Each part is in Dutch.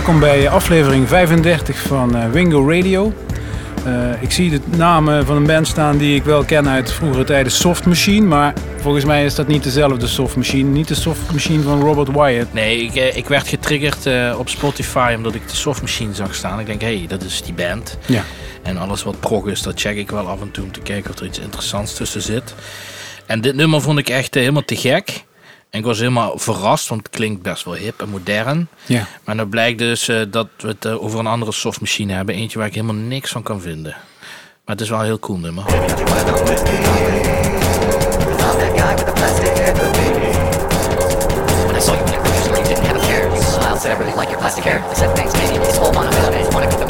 Welkom bij aflevering 35 van uh, Wingo Radio. Uh, ik zie de namen van een band staan die ik wel ken uit vroegere tijden, Soft Machine. Maar volgens mij is dat niet dezelfde Soft Machine. Niet de Soft Machine van Robert Wyatt. Nee, ik, uh, ik werd getriggerd uh, op Spotify omdat ik de Soft Machine zag staan. Ik denk, hé, hey, dat is die band. Ja. En alles wat prog is, dat check ik wel af en toe om te kijken of er iets interessants tussen zit. En dit nummer vond ik echt helemaal te gek. En ik was helemaal verrast, want het klinkt best wel hip en modern. Ja. Maar dan blijkt dus uh, dat we het uh, over een andere softmachine hebben. Eentje waar ik helemaal niks van kan vinden. Maar het is wel een heel cool nummer. said I really like your plastic hair. I said thanks, maybe it's all monofilament. Wanna come to my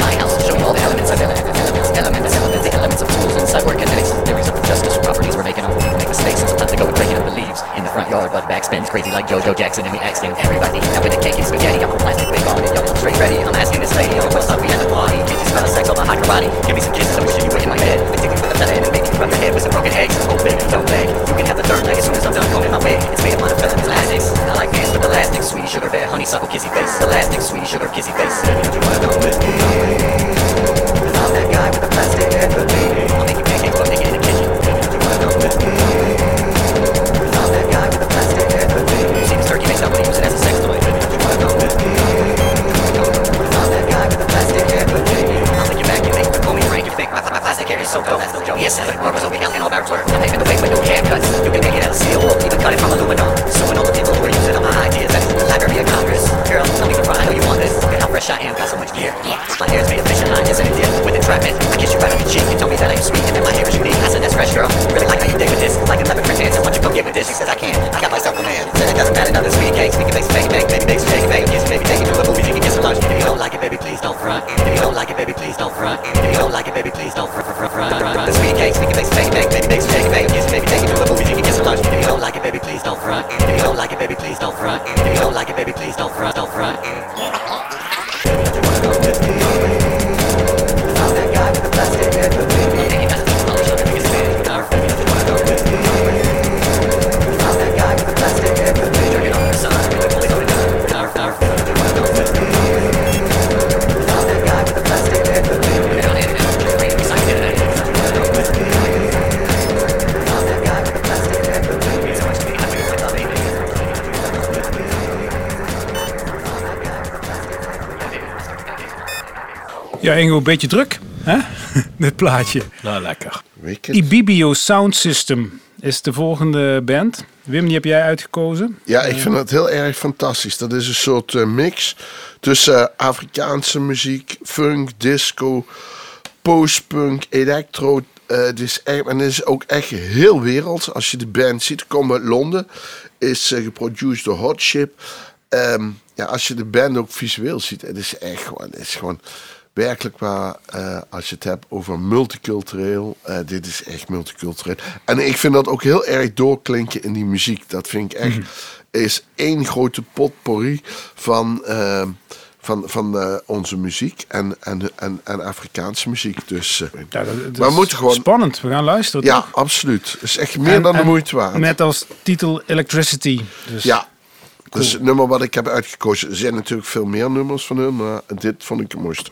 house, show you in the front yard, but backspins crazy like JoJo Jackson and we asking everybody. Now with the cake and spaghetti, I'm a plastic big on it, I'm straight ready. I'm asking this lady, oh, what's up? We had a party. Can't you smell the sex on my hot karate? Give me some kisses, I'm wishing you were in my. We take me with a letter and me rub your head with some broken eggs. Oh, baby, don't beg. You can have the third leg as soon as I'm done combing my wig. It's made of monofilament plastics. I like pants with elastic, sweet sugar bear, honeysuckle kissy face, elastic, sweet sugar kissy face. Ja, Ingo, een beetje druk, hè? Dit plaatje. Nou, lekker. Ibibio Sound System is de volgende band. Wim, die heb jij uitgekozen. Ja, ik vind dat heel erg fantastisch. Dat is een soort uh, mix tussen uh, Afrikaanse muziek, funk, disco, postpunk, electro. Uh, het is echt, en het is ook echt heel werelds. Als je de band ziet, komt uit Londen. Is geproduceerd door Hot Chip. Um, ja, als je de band ook visueel ziet, het is echt gewoon, het is gewoon werkelijk waar, uh, als je het hebt over multicultureel, uh, dit is echt multicultureel. En ik vind dat ook heel erg doorklinken in die muziek. Dat vind ik echt, mm -hmm. is één grote potpourri van, uh, van, van onze muziek en, en, en, en Afrikaanse muziek. Dus ja, dat, dat we moeten gewoon... spannend, we gaan luisteren. Ja, toch? absoluut. Het is echt meer en, dan de moeite waard. Net als titel Electricity. Dus. Ja, Cool. Dus het nummer wat ik heb uitgekozen, er zijn natuurlijk veel meer nummers van hun, maar dit vond ik het mooiste.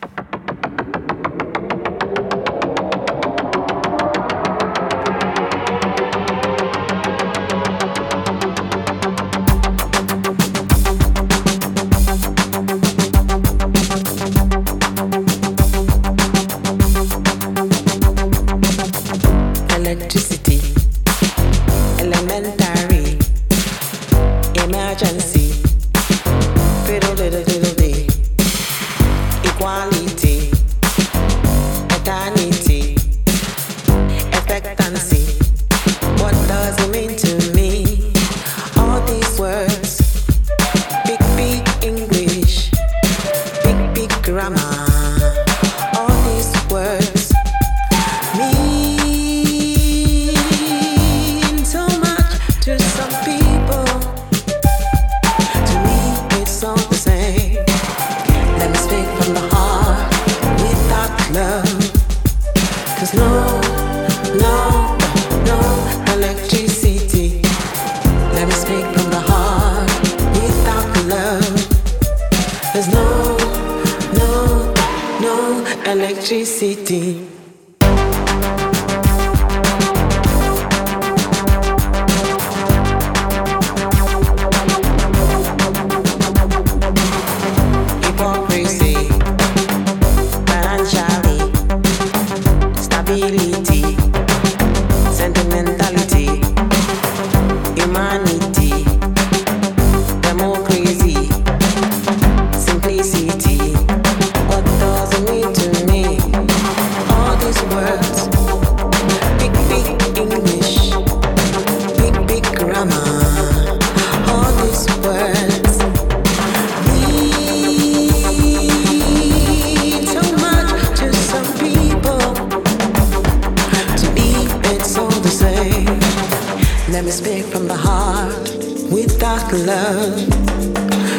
Me speak from the heart without love.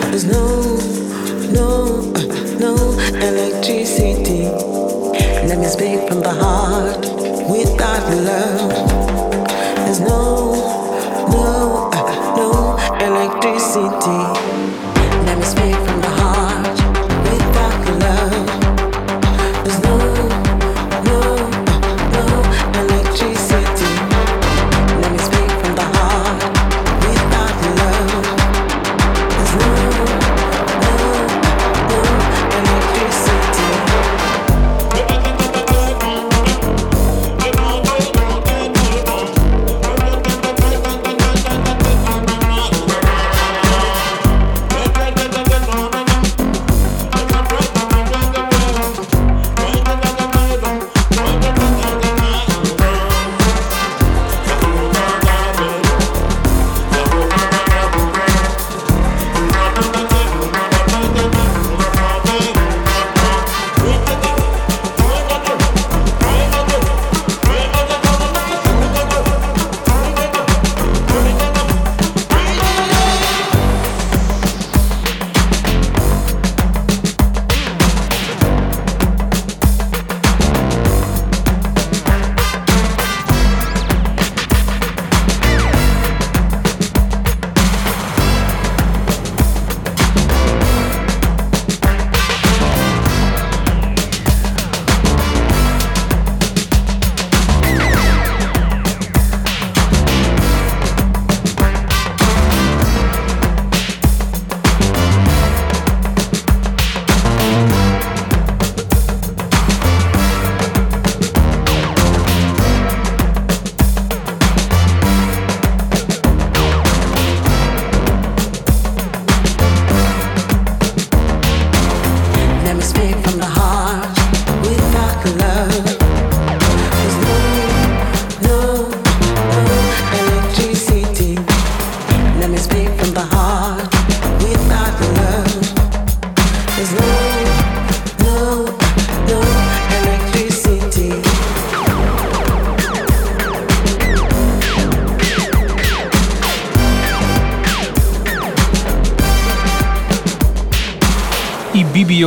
There's no, no, no electricity. Let me speak from the heart without love. There's no, no, no electricity. Let me speak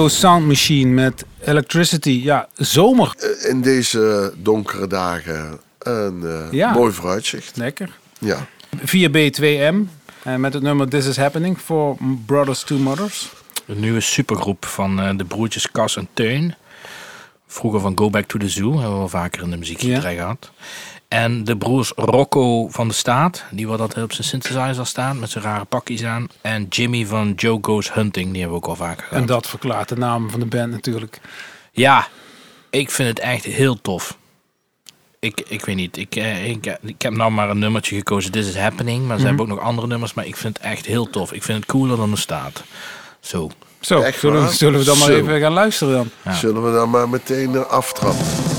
Sound Machine met Electricity. Ja, zomer. Eh, In deze donkere dagen een eh, Ja. mooi vooruitzicht. Lekker. Ja. 4B2M. eh, met het nummer This Is Happening voor Brothers Two Mothers. Een nieuwe supergroep van eh, de broertjes Cas en Teun. Vroeger van Go Back to the Zoo. Hebben we vaker in de muziek Ja. gehad. En de broers Rocco van de Staat. Die wat altijd op zijn synthesizer staan. Met zijn rare pakjes aan. En Jimmy van Joe Goes Hunting. Die hebben we ook al vaker gehad. En dat verklaart de naam van de band natuurlijk. Ja, ik vind het echt heel tof. Ik, ik weet niet. Ik, eh, ik, ik heb nou maar een nummertje gekozen. This is Happening. Maar ze hebben ook nog andere nummers. Maar ik vind het echt heel tof. Ik vind het cooler dan de staat. Zo. Zo, Echt zullen, zullen we dan maar Zo. even gaan luisteren dan? Ja. Zullen we dan maar meteen aftrappen?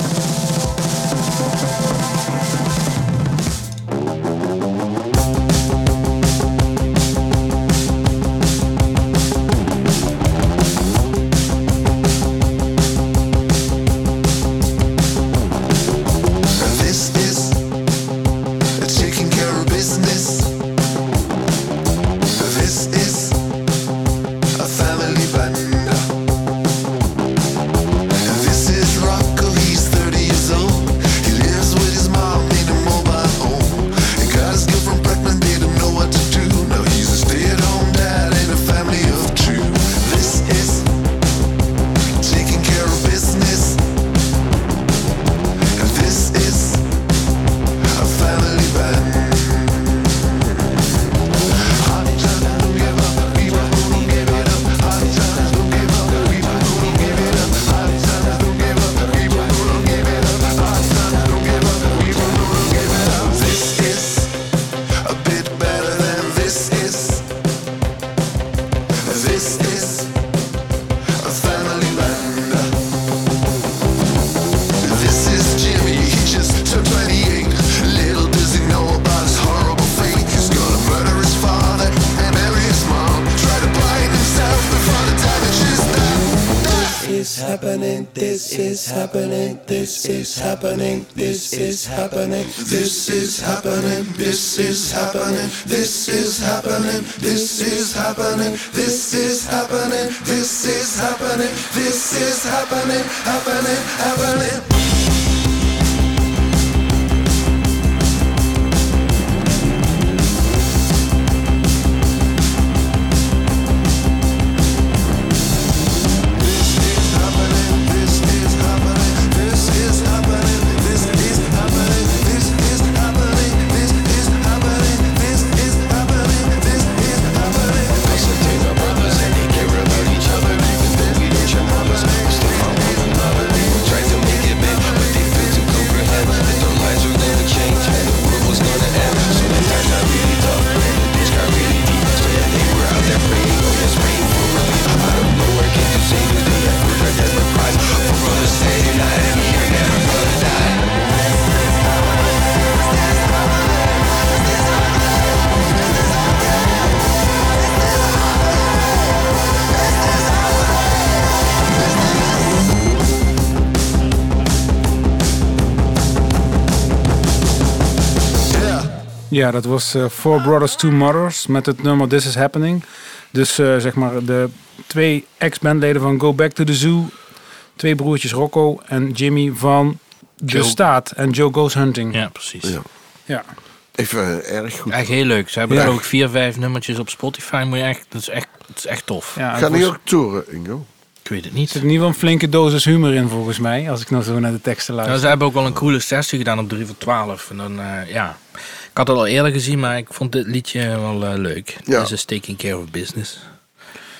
Is happening, this is happening, this is happening, this is happening, this is happening, this is happening, this is happening, this is happening, this is happening, this is happening, happening, happening. Ja, dat was eh, Four Brothers, Two Mothers met het nummer This Is Happening. Dus eh, zeg maar de twee ex-bandleden van Go Back to the Zoo. Twee broertjes Rocco en Jimmy van De Joe. Staat en Joe Goes Hunting. Ja, precies. Ja. Ja. Even eh, erg goed. Echt heel leuk. Ze hebben Ja. er ook vier, vijf nummertjes op Spotify. Moet je echt, dat, is echt, dat is echt tof. Ja, Ga het niet was- ook toeren, Ingo? Ik weet het Er niet. zit in ieder geval een flinke dosis humor in volgens mij. Als ik nou zo naar de teksten Nou, luister. ze hebben ook wel een coole sessie gedaan op 3 voor 12. En dan, eh, ja. Ik had het al eerder gezien, maar ik vond dit liedje wel eh, leuk. Ja. This is taking care of business.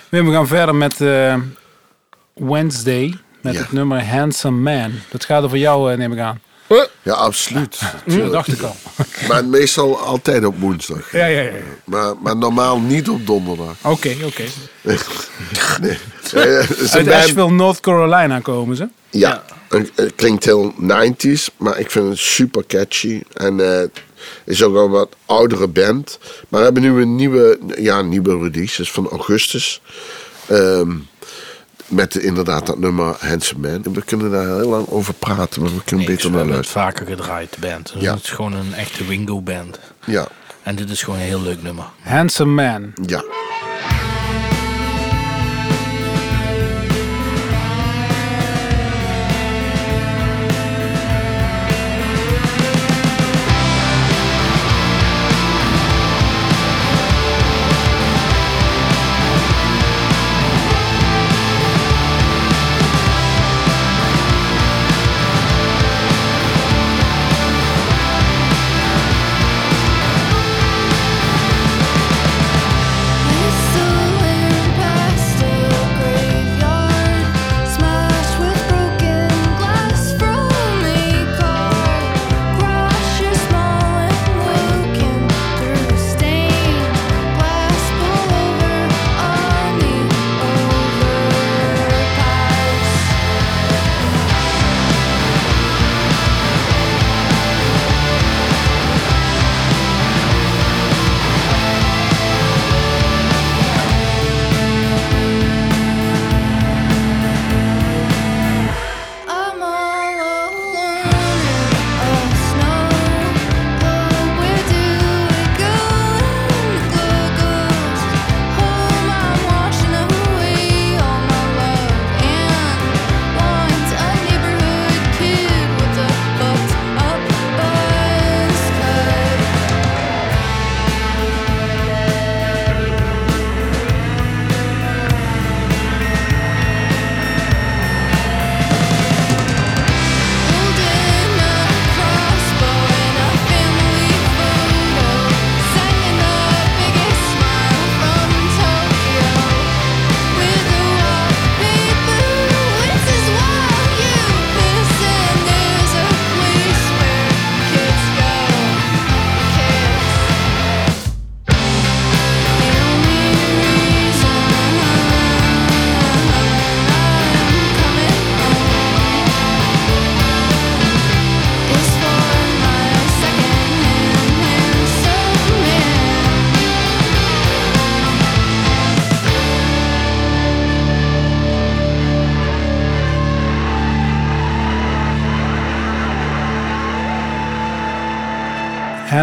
Wim, we gaan verder met eh, Wednesday. Met Ja. het nummer Handsome Man. Dat gaat over jou, eh, neem ik aan. Ja, absoluut. Dat dacht ik al. Maar meestal altijd op woensdag. Ja, ja, ja. Maar, maar normaal niet op donderdag. Oké, oké. nee. Is een Uit Asheville, North Carolina komen ze. Ja, het het klinkt heel 90s, maar ik vind het super catchy. En eh, het is ook al wat oudere band. Maar we hebben nu een nieuwe, ja, een nieuwe release, is van augustus. Ehm, met inderdaad dat nummer Handsome Man. En we kunnen daar heel lang over praten, maar we kunnen Nee, beter we naar hebben het luisteren. vaker gedraaid, de band. Dus Ja. Het is gewoon een echte Wingo band. Ja, En dit is gewoon een heel leuk nummer. Handsome Man. ja.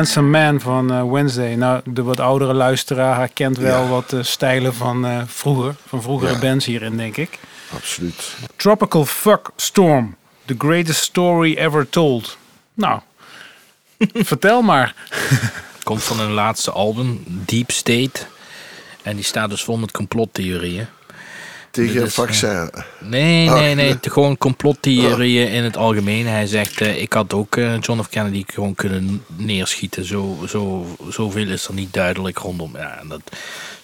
Handsome Man van eh, Wednesday. Nou, de wat oudere luisteraar herkent wel Ja. wat eh, stijlen van eh, vroeger. Van vroegere Ja. bands hierin, denk ik. Absoluut. Tropical Fuck Storm. The greatest story ever told. Nou, vertel maar. Komt van hun laatste album, Deep State. En die staat dus vol met complottheorieën. Tegen een vaccin. Nee, Oh. nee, nee. het- Gewoon complottheorieën in het algemeen. Hij zegt, eh, ik had ook eh, John F. Kennedy gewoon kunnen neerschieten. Zo, zo, zoveel is er niet duidelijk rondom. Ja, en dat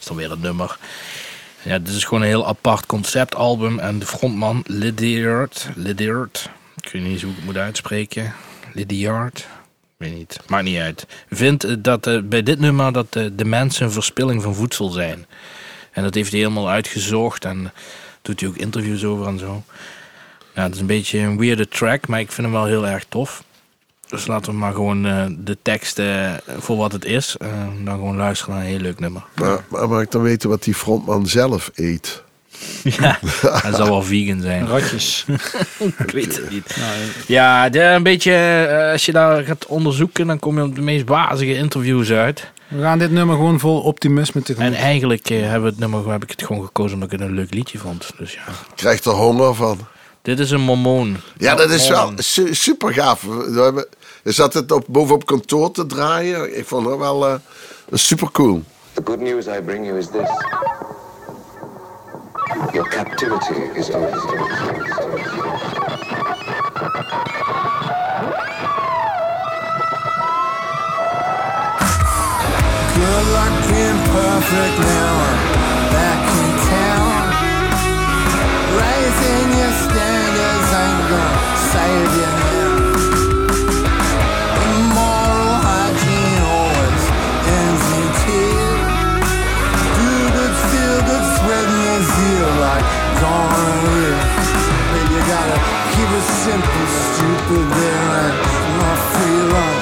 is dan weer een nummer. Ja, dit is gewoon een heel apart conceptalbum. En de frontman, Lydiard, Lydiard, ik weet niet eens hoe ik het moet uitspreken. Lydiard, weet niet, maakt niet uit. Vindt eh, dat eh, bij dit nummer dat eh, de mensen een verspilling van voedsel zijn. En dat heeft hij helemaal uitgezocht en doet hij ook interviews over en zo. Ja, het is een beetje een weirde track, maar ik vind hem wel heel erg tof. Dus laten we maar gewoon eh, de tekst eh, voor wat het is. eh, dan gewoon luisteren naar een heel leuk nummer. Maar, maar mag ik dan weten wat die frontman zelf eet? Ja, hij zal wel vegan zijn. Ratjes. Ik weet het niet. Ja, de, een beetje, als je daar gaat onderzoeken, dan kom je op de meest wazige interviews uit. We gaan dit nummer gewoon vol optimisme tegemoet. En eigenlijk eh, hebben we het nummer, heb ik het gewoon gekozen omdat ik het een leuk liedje vond. Dus ja. Krijgt er honger van. Dit is een mormoon. Ja, dat is wel su- super gaaf. We hebben, we zaten het op, bovenop kantoor te draaien. Ik vond het wel eh, super cool. The good news I bring you is this. Your captivity is over. Perfect now. I'm back in town. Raising your standards ain't gonna save you now. Moral hygiene always ends in tears. Do good, feel good, sweating your zeal like gonorrhea. But you gotta keep it simple, stupid, there ain't no free lunch.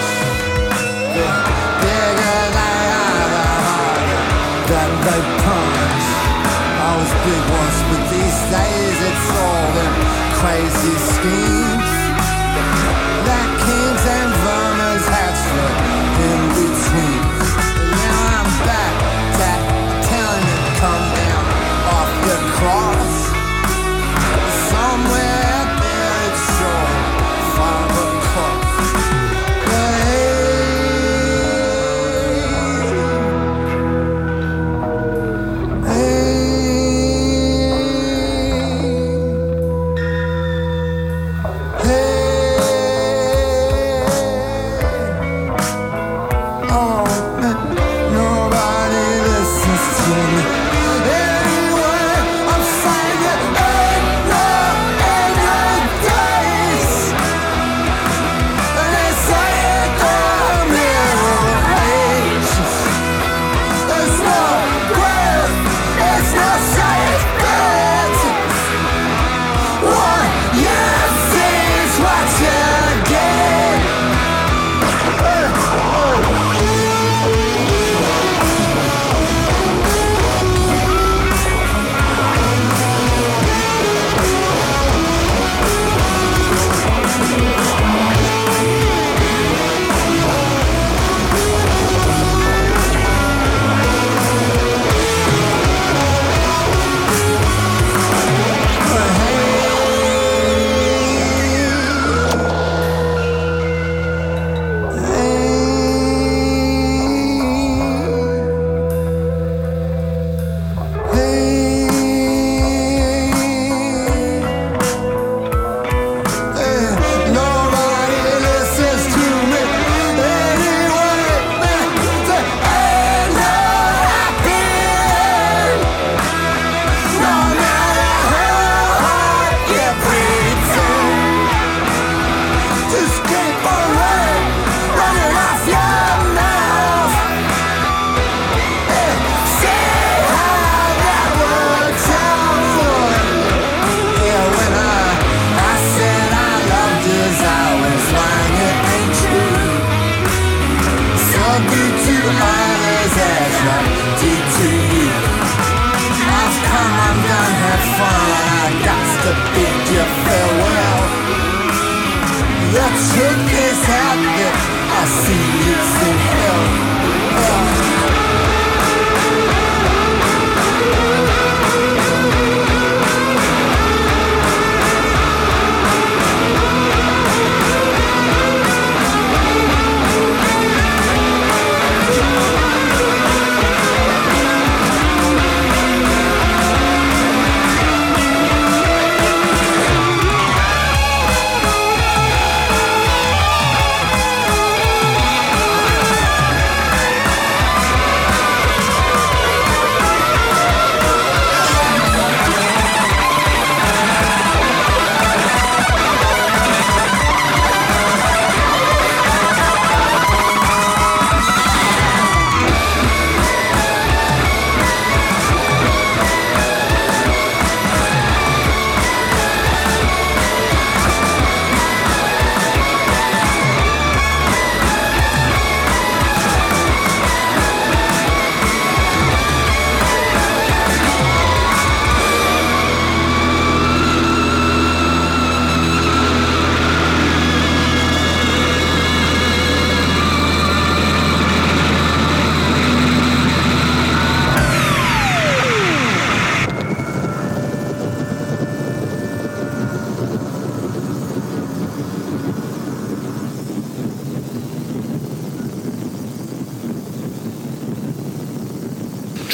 places scheme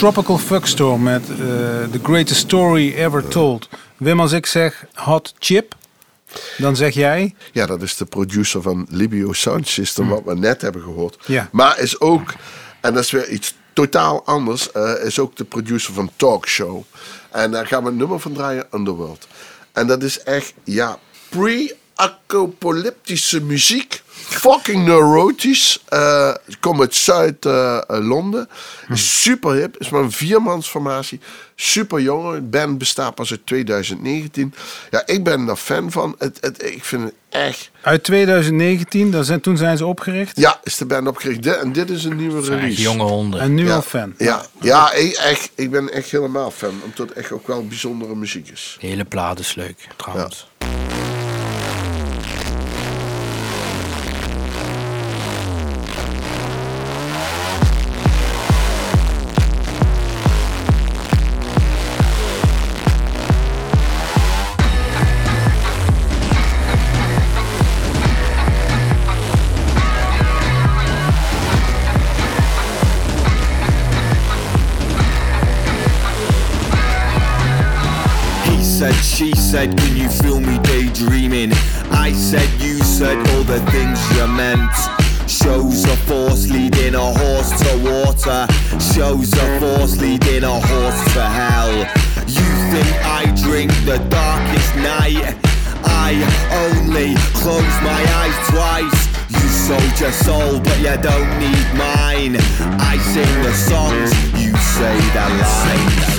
Tropical Fuckstorm met eh, The Greatest Story Ever Told. Wim, als ik zeg Hot Chip, dan zeg jij... Ja, dat is de producer van Libio Sound System, wat we net hebben gehoord. Ja. Maar is ook, en dat is weer iets totaal anders, eh, is ook de producer van Talk Show. En daar gaan we een nummer van draaien, Underworld. En dat is echt, ja, pre-apocalyptische muziek. Fucking neurotisch. Eh komt uit Zuid-Londen. Is super hip. Is maar een viermansformatie. Super jong. De band bestaat pas uit 2019. Ja, ik ben daar fan van. Het, het, ik vind het echt... Uit 2019, dan zijn, toen zijn ze opgericht. Ja, is de band opgericht. En dit is een nieuwe echt release. jonge honden. En nu ja. al fan. Ja, ja ik, echt, ik ben echt helemaal fan. Omdat het echt ook wel bijzondere muziek is. De hele plaat is leuk, trouwens. A force leading a horse to hell. You think I drink the darkest night? I only close my eyes twice. You sold your soul, but you don't need mine. I sing the songs, you say the lines.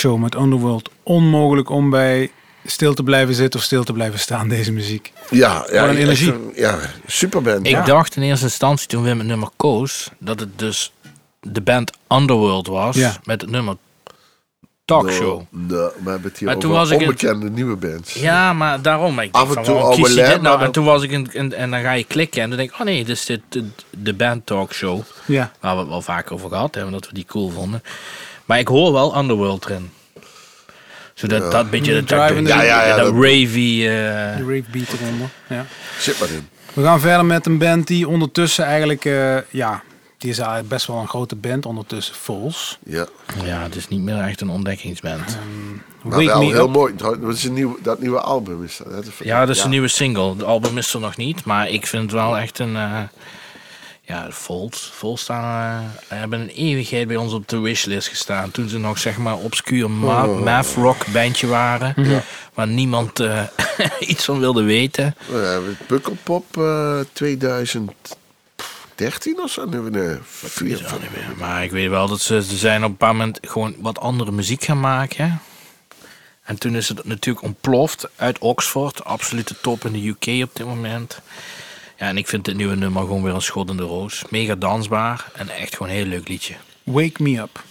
Talkshow met Underworld. Onmogelijk om bij stil te blijven zitten of stil te blijven staan, deze muziek. Ja, ja, een energie. een- Ja, superband. Ik ja. dacht in eerste instantie toen Wim het nummer koos, dat het dus de band Underworld was Ja. met het nummer talkshow. Nee, nee, we hebben het hier Maar toen over was ik in- onbekende nieuwe bands. Ja, maar daarom. Ik Af en van, toe kies je dit nou? maar En toen was ik in, in- en dan ga je klikken en dan denk ik, oh nee, dit is dit, de, de band talkshow. Ja. Waar we het wel vaker over gehad hebben, dat we die cool vonden. Maar ik hoor wel Underworld erin. Zodat dat beetje De dat, Ja, ja, ja, dat dat- ravey... eh, De rave beat eronder. Ja. Zit maar in. We gaan verder met een band die ondertussen eigenlijk, eh, ja, die is eigenlijk best wel een grote band ondertussen, Vols. Ja. ja, het is niet meer echt een ontdekkingsband. Maar Wake wel heel Up. mooi. Dat, is een nieuw, dat nieuwe album is? Dat- Ja, dat is een nieuwe single. Het album is er nog niet, maar ik vind het wel echt een... eh ja, Volt. Volt staan, eh, hebben een eeuwigheid bij ons op de wishlist gestaan. Toen ze nog zeg maar obscuur ma math rock bandje waren. Waar niemand eh, iets van wilde weten. We hebben Pukkelpop 2013 of zo. Nu, nee, vier, meer. Maar ik weet wel dat ze, ze zijn op een bepaald moment gewoon wat andere muziek gaan maken. En toen is het natuurlijk ontploft uit Oxford. Absolute top in de UK op dit moment. Ja, en ik vind dit nieuwe nummer gewoon weer een schot in de roos. Mega dansbaar en echt gewoon een heel leuk liedje. Wake Me Up.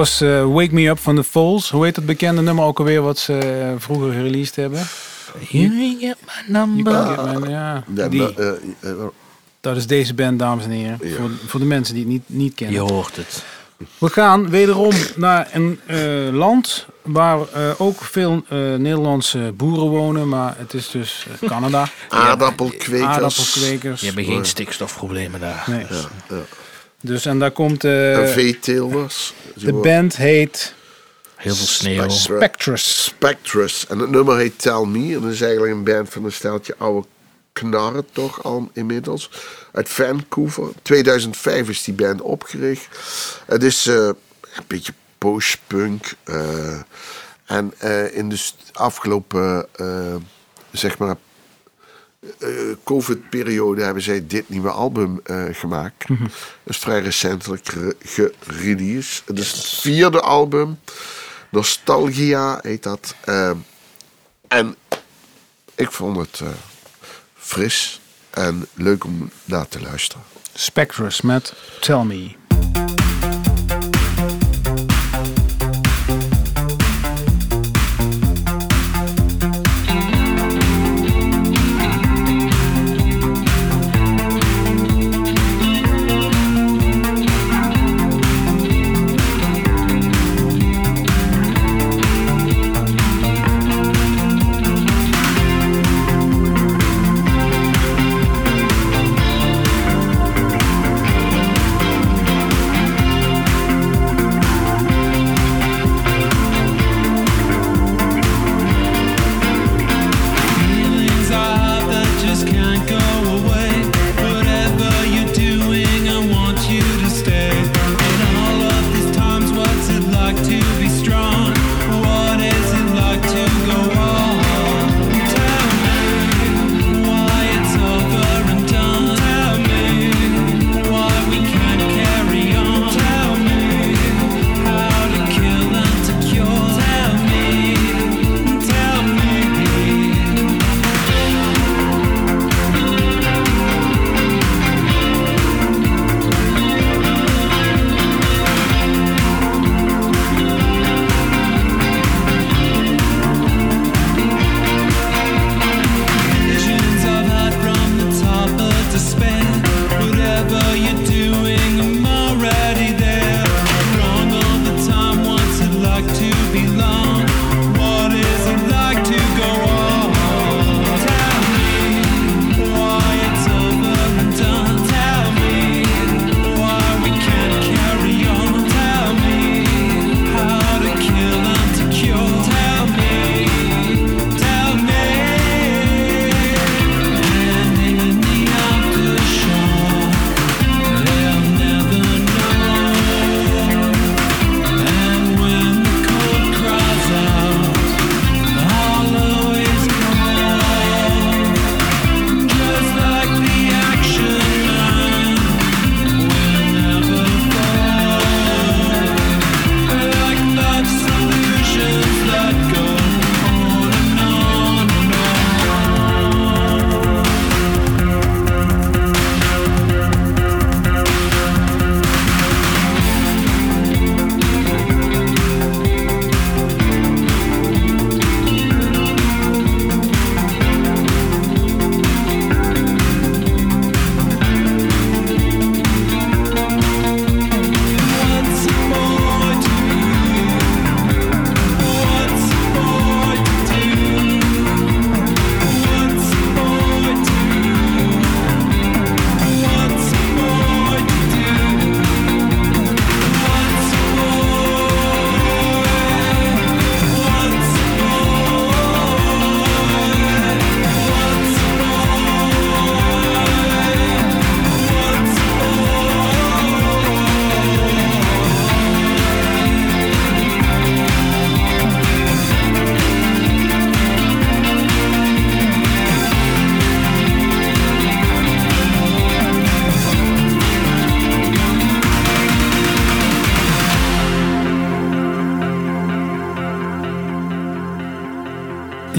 Was eh, Wake Me Up van The Falls. Hoe heet dat bekende nummer ook alweer wat ze eh, vroeger gereleased hebben? You get my number. Ja, ja, Ja, die, eh, eh, dat is deze band, dames en heren. Ja. Voor, voor de mensen die het niet, niet kennen. Je hoort het. We gaan wederom naar een eh, land waar eh, ook veel eh, Nederlandse boeren wonen. Maar het is dus Canada. aardappelkwekers. Aardappelkwekers. Je hebt geen stikstofproblemen daar. Nee. Ja. Dus en daar komt eh, En veeteelers. de band heet Heel veel sneeuw. Spectrus. Spectrus. En het nummer heet Tell Me. En dat is eigenlijk een band van een steltje oude knarren toch al inmiddels. Uit Vancouver. 2005 is die band opgericht. Het is eh, een beetje post-punk. eh, en eh, in de afgelopen, eh, zeg maar, eh, COVID-periode hebben zij dit nieuwe album eh, gemaakt. Dat is vrij recentelijk ge- gereleased. Het is het vierde album. Nostalgia heet dat. Eh, en ik vond het eh, fris en leuk om naar te luisteren. Spectrus met Tell Me.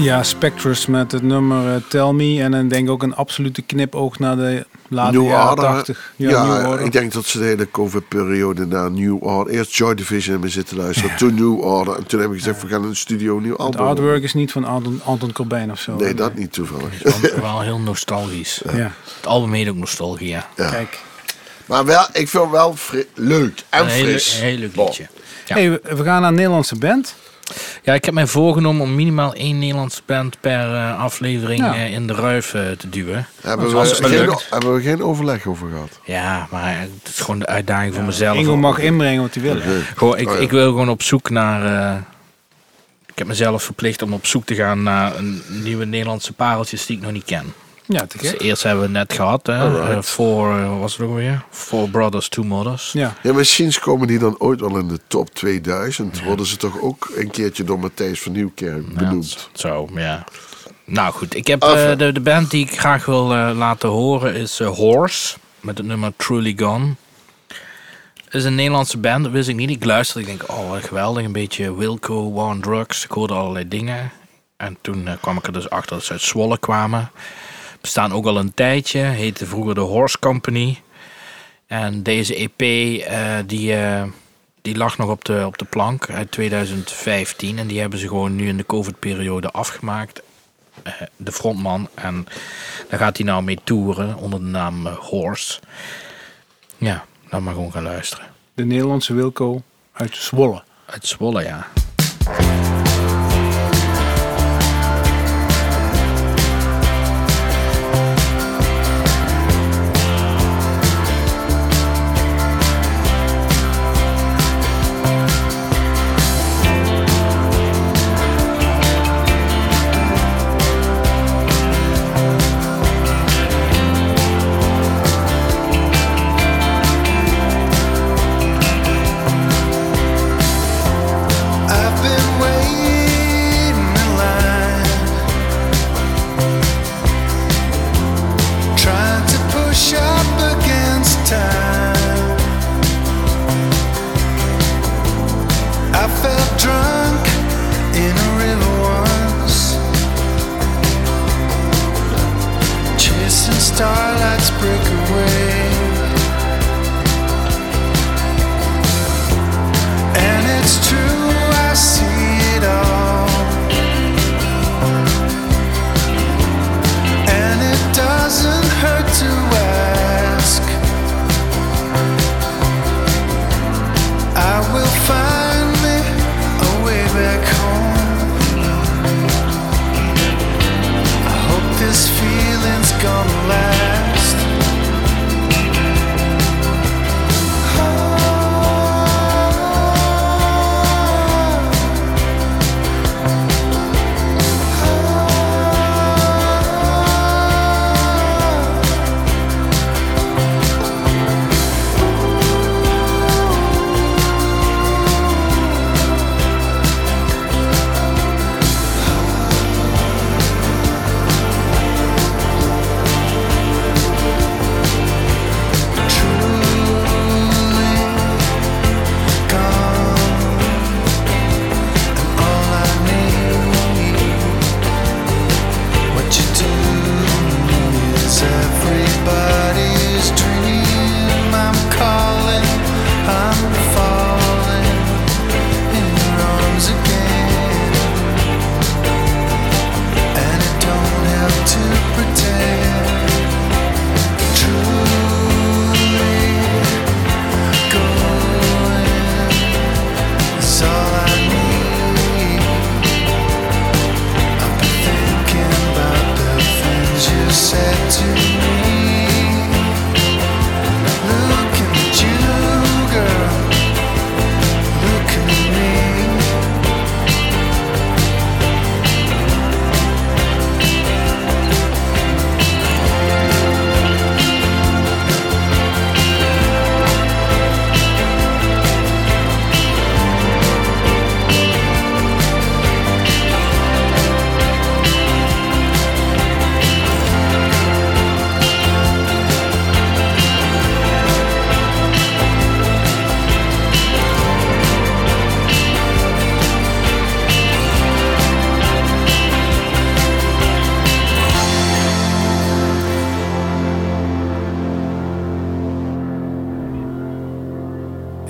Ja, Spectrus met het nummer eh, Tell Me. En dan denk ik ook een absolute knipoog naar de late New jaren Order. 80. Ja, New Order. ik denk dat ze de hele COVID-periode naar New Order... Eerst Joy Division hebben zitten luisteren, toen New Order. En toen hebben we gezegd, we gaan in de studio een nieuw Het album. artwork is niet van Anton, Anton Cobain of zo. Nee, dat niet toevallig. Wel, wel heel nostalgisch. Ja, Het album heet ook Nostalgia. Ja. kijk. Maar wel, ik vind het wel leuk en Een fris. een heel leuk liedje. Ja. Hey, we we gaan naar een Nederlandse band. Ja, ik heb mij voorgenomen om minimaal één Nederlandse band per eh, aflevering Ja. eh, in de ruif eh, te duwen. Hebben we, geen, lukt. hebben we geen overleg over gehad? Ja, maar het is gewoon de uitdaging voor mezelf. Ingo mag inbrengen wat hij wil. Gewoon, ik, Oh, ja. ik wil gewoon op zoek naar. eh, ik heb mezelf verplicht om op zoek te gaan naar een nieuwe Nederlandse pareltjes die ik nog niet ken. Ja, te Dus gek. eerst hebben we net gehad, hè? Eh, Four, eh, wat was het ook weer? Four Brothers, Two Mothers. Ja. Ja, misschien komen die dan ooit wel in de top 2000. Worden ze toch ook een keertje door Matthijs van Nieuwkerk Ja, benoemd? zo, ja. Nou goed, ik heb eh, de, de band die ik graag wil eh, laten horen is Horse. Met het nummer Truly Gone. is een Nederlandse band, dat wist ik niet. Ik luisterde, ik denk, oh geweldig. Een beetje Wilco, War on Drugs. Ik hoorde allerlei dingen. En toen kwam ik er dus achter dat ze uit Zwolle kwamen. Bestaan ook al een tijdje. Heette vroeger de Horse Company. En deze EP, eh, die, eh, die lag nog op de, op de plank uit 2015. En die hebben ze gewoon nu in de COVID-periode afgemaakt. Eh, de frontman. En daar gaat hij nou mee toeren onder de naam Horse. Ja, laat maar gewoon gaan luisteren. De Nederlandse Wilco uit Zwolle. Uit Zwolle, ja.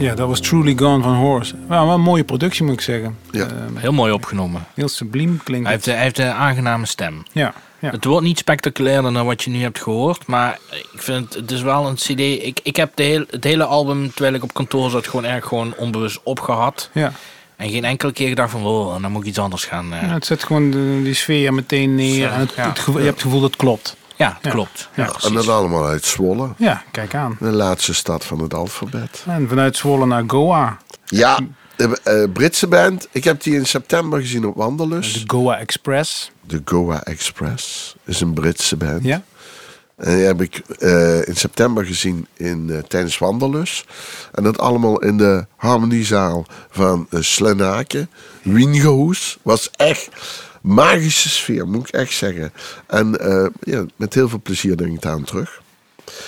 Ja, dat was Truly Gone van Horse. Nou, wel een mooie productie moet ik zeggen. Ja. Eh, Heel mooi opgenomen. heel subliem klinkt Hij heeft, het. hij heeft een aangename stem. Ja, ja. Het wordt niet spectaculairder dan wat je nu hebt gehoord. Maar ik vind het, het is wel een cd. Ik, ik heb de heel, het hele album, terwijl ik op kantoor zat, gewoon erg gewoon onbewust opgehad. ja. En geen enkele keer gedacht van, oh, dan moet ik iets anders gaan. eh. Ja, het zet gewoon de, die sfeer meteen neer. Zo, en het, ja. het gevoel- je hebt het gevoel dat het klopt. Ja, het Ja. klopt. Ja. En dat allemaal uit Zwolle. Ja, kijk aan. De laatste stad van het alfabet. En vanuit Zwolle naar Goa. Ja, de eh, Britse band. Ik heb die in september gezien op Wanderlust. De Goa Express. De Goa Express is een Britse band. Ja. En die heb ik eh, in september gezien in, eh, tijdens Wanderlust. En dat allemaal in de harmoniezaal van uh, Slenaken. Wiengehoes. Was echt magische sfeer, moet ik echt zeggen. En eh, ja, met heel veel plezier denk ik daar aan terug.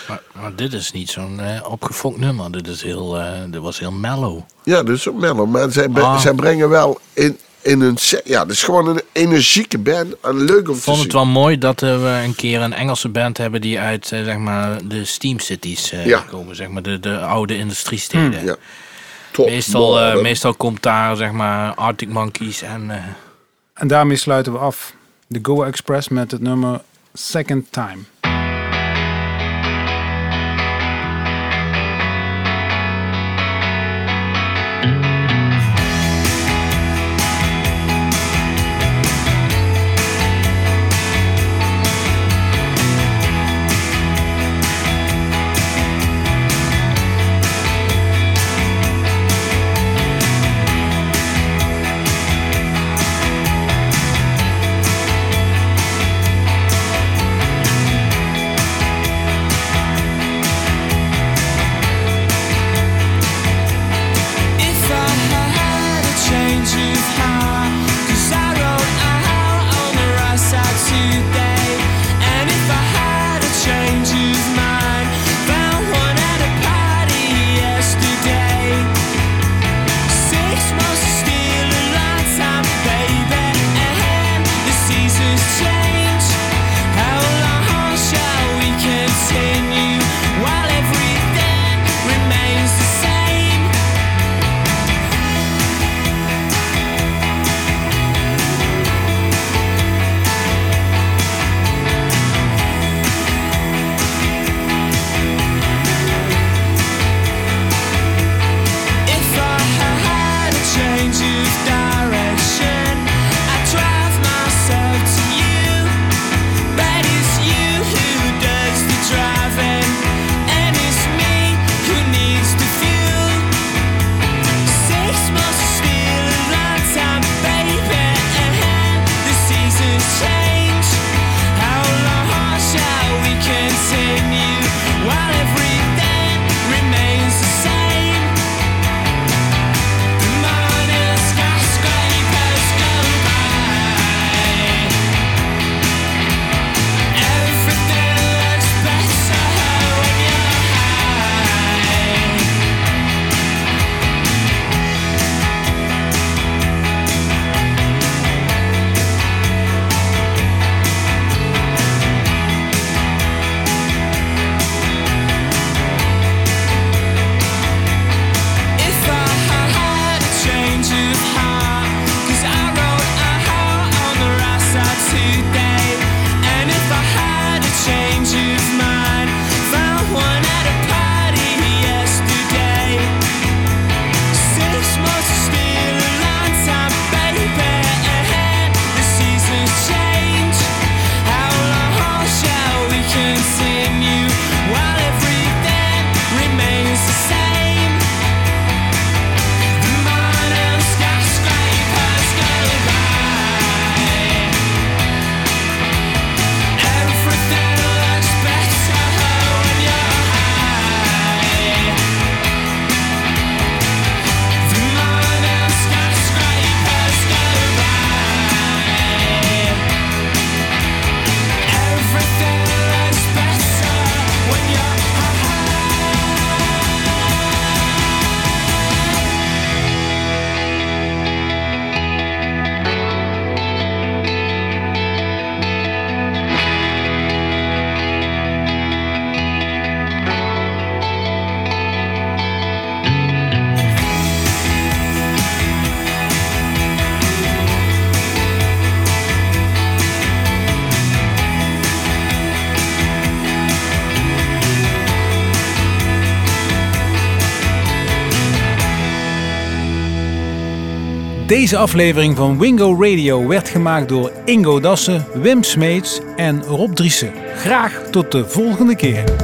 Maar, maar dit is niet zo'n eh, opgefokt nummer. Dit, is heel, eh, dit was heel mellow. Ja, dat is ook mellow. Maar zij, Ah. zij brengen wel in, in hun... set- Ja, het is gewoon een energieke band. En leuk om Ik vond het wel mooi dat we een keer een Engelse band hebben die uit zeg maar, de Steam Cities Ja. komen. Zeg maar, de, de oude industriesteden. Ja. Top. Meestal, meestal komt daar zeg maar, Arctic Monkeys en... En daarmee sluiten we af. De Goa Express met het nummer Second Time. Deze aflevering van Wingo Radio werd gemaakt door Ingo Dassen, Wim Smeets en Rob Driessen. Graag tot de volgende keer.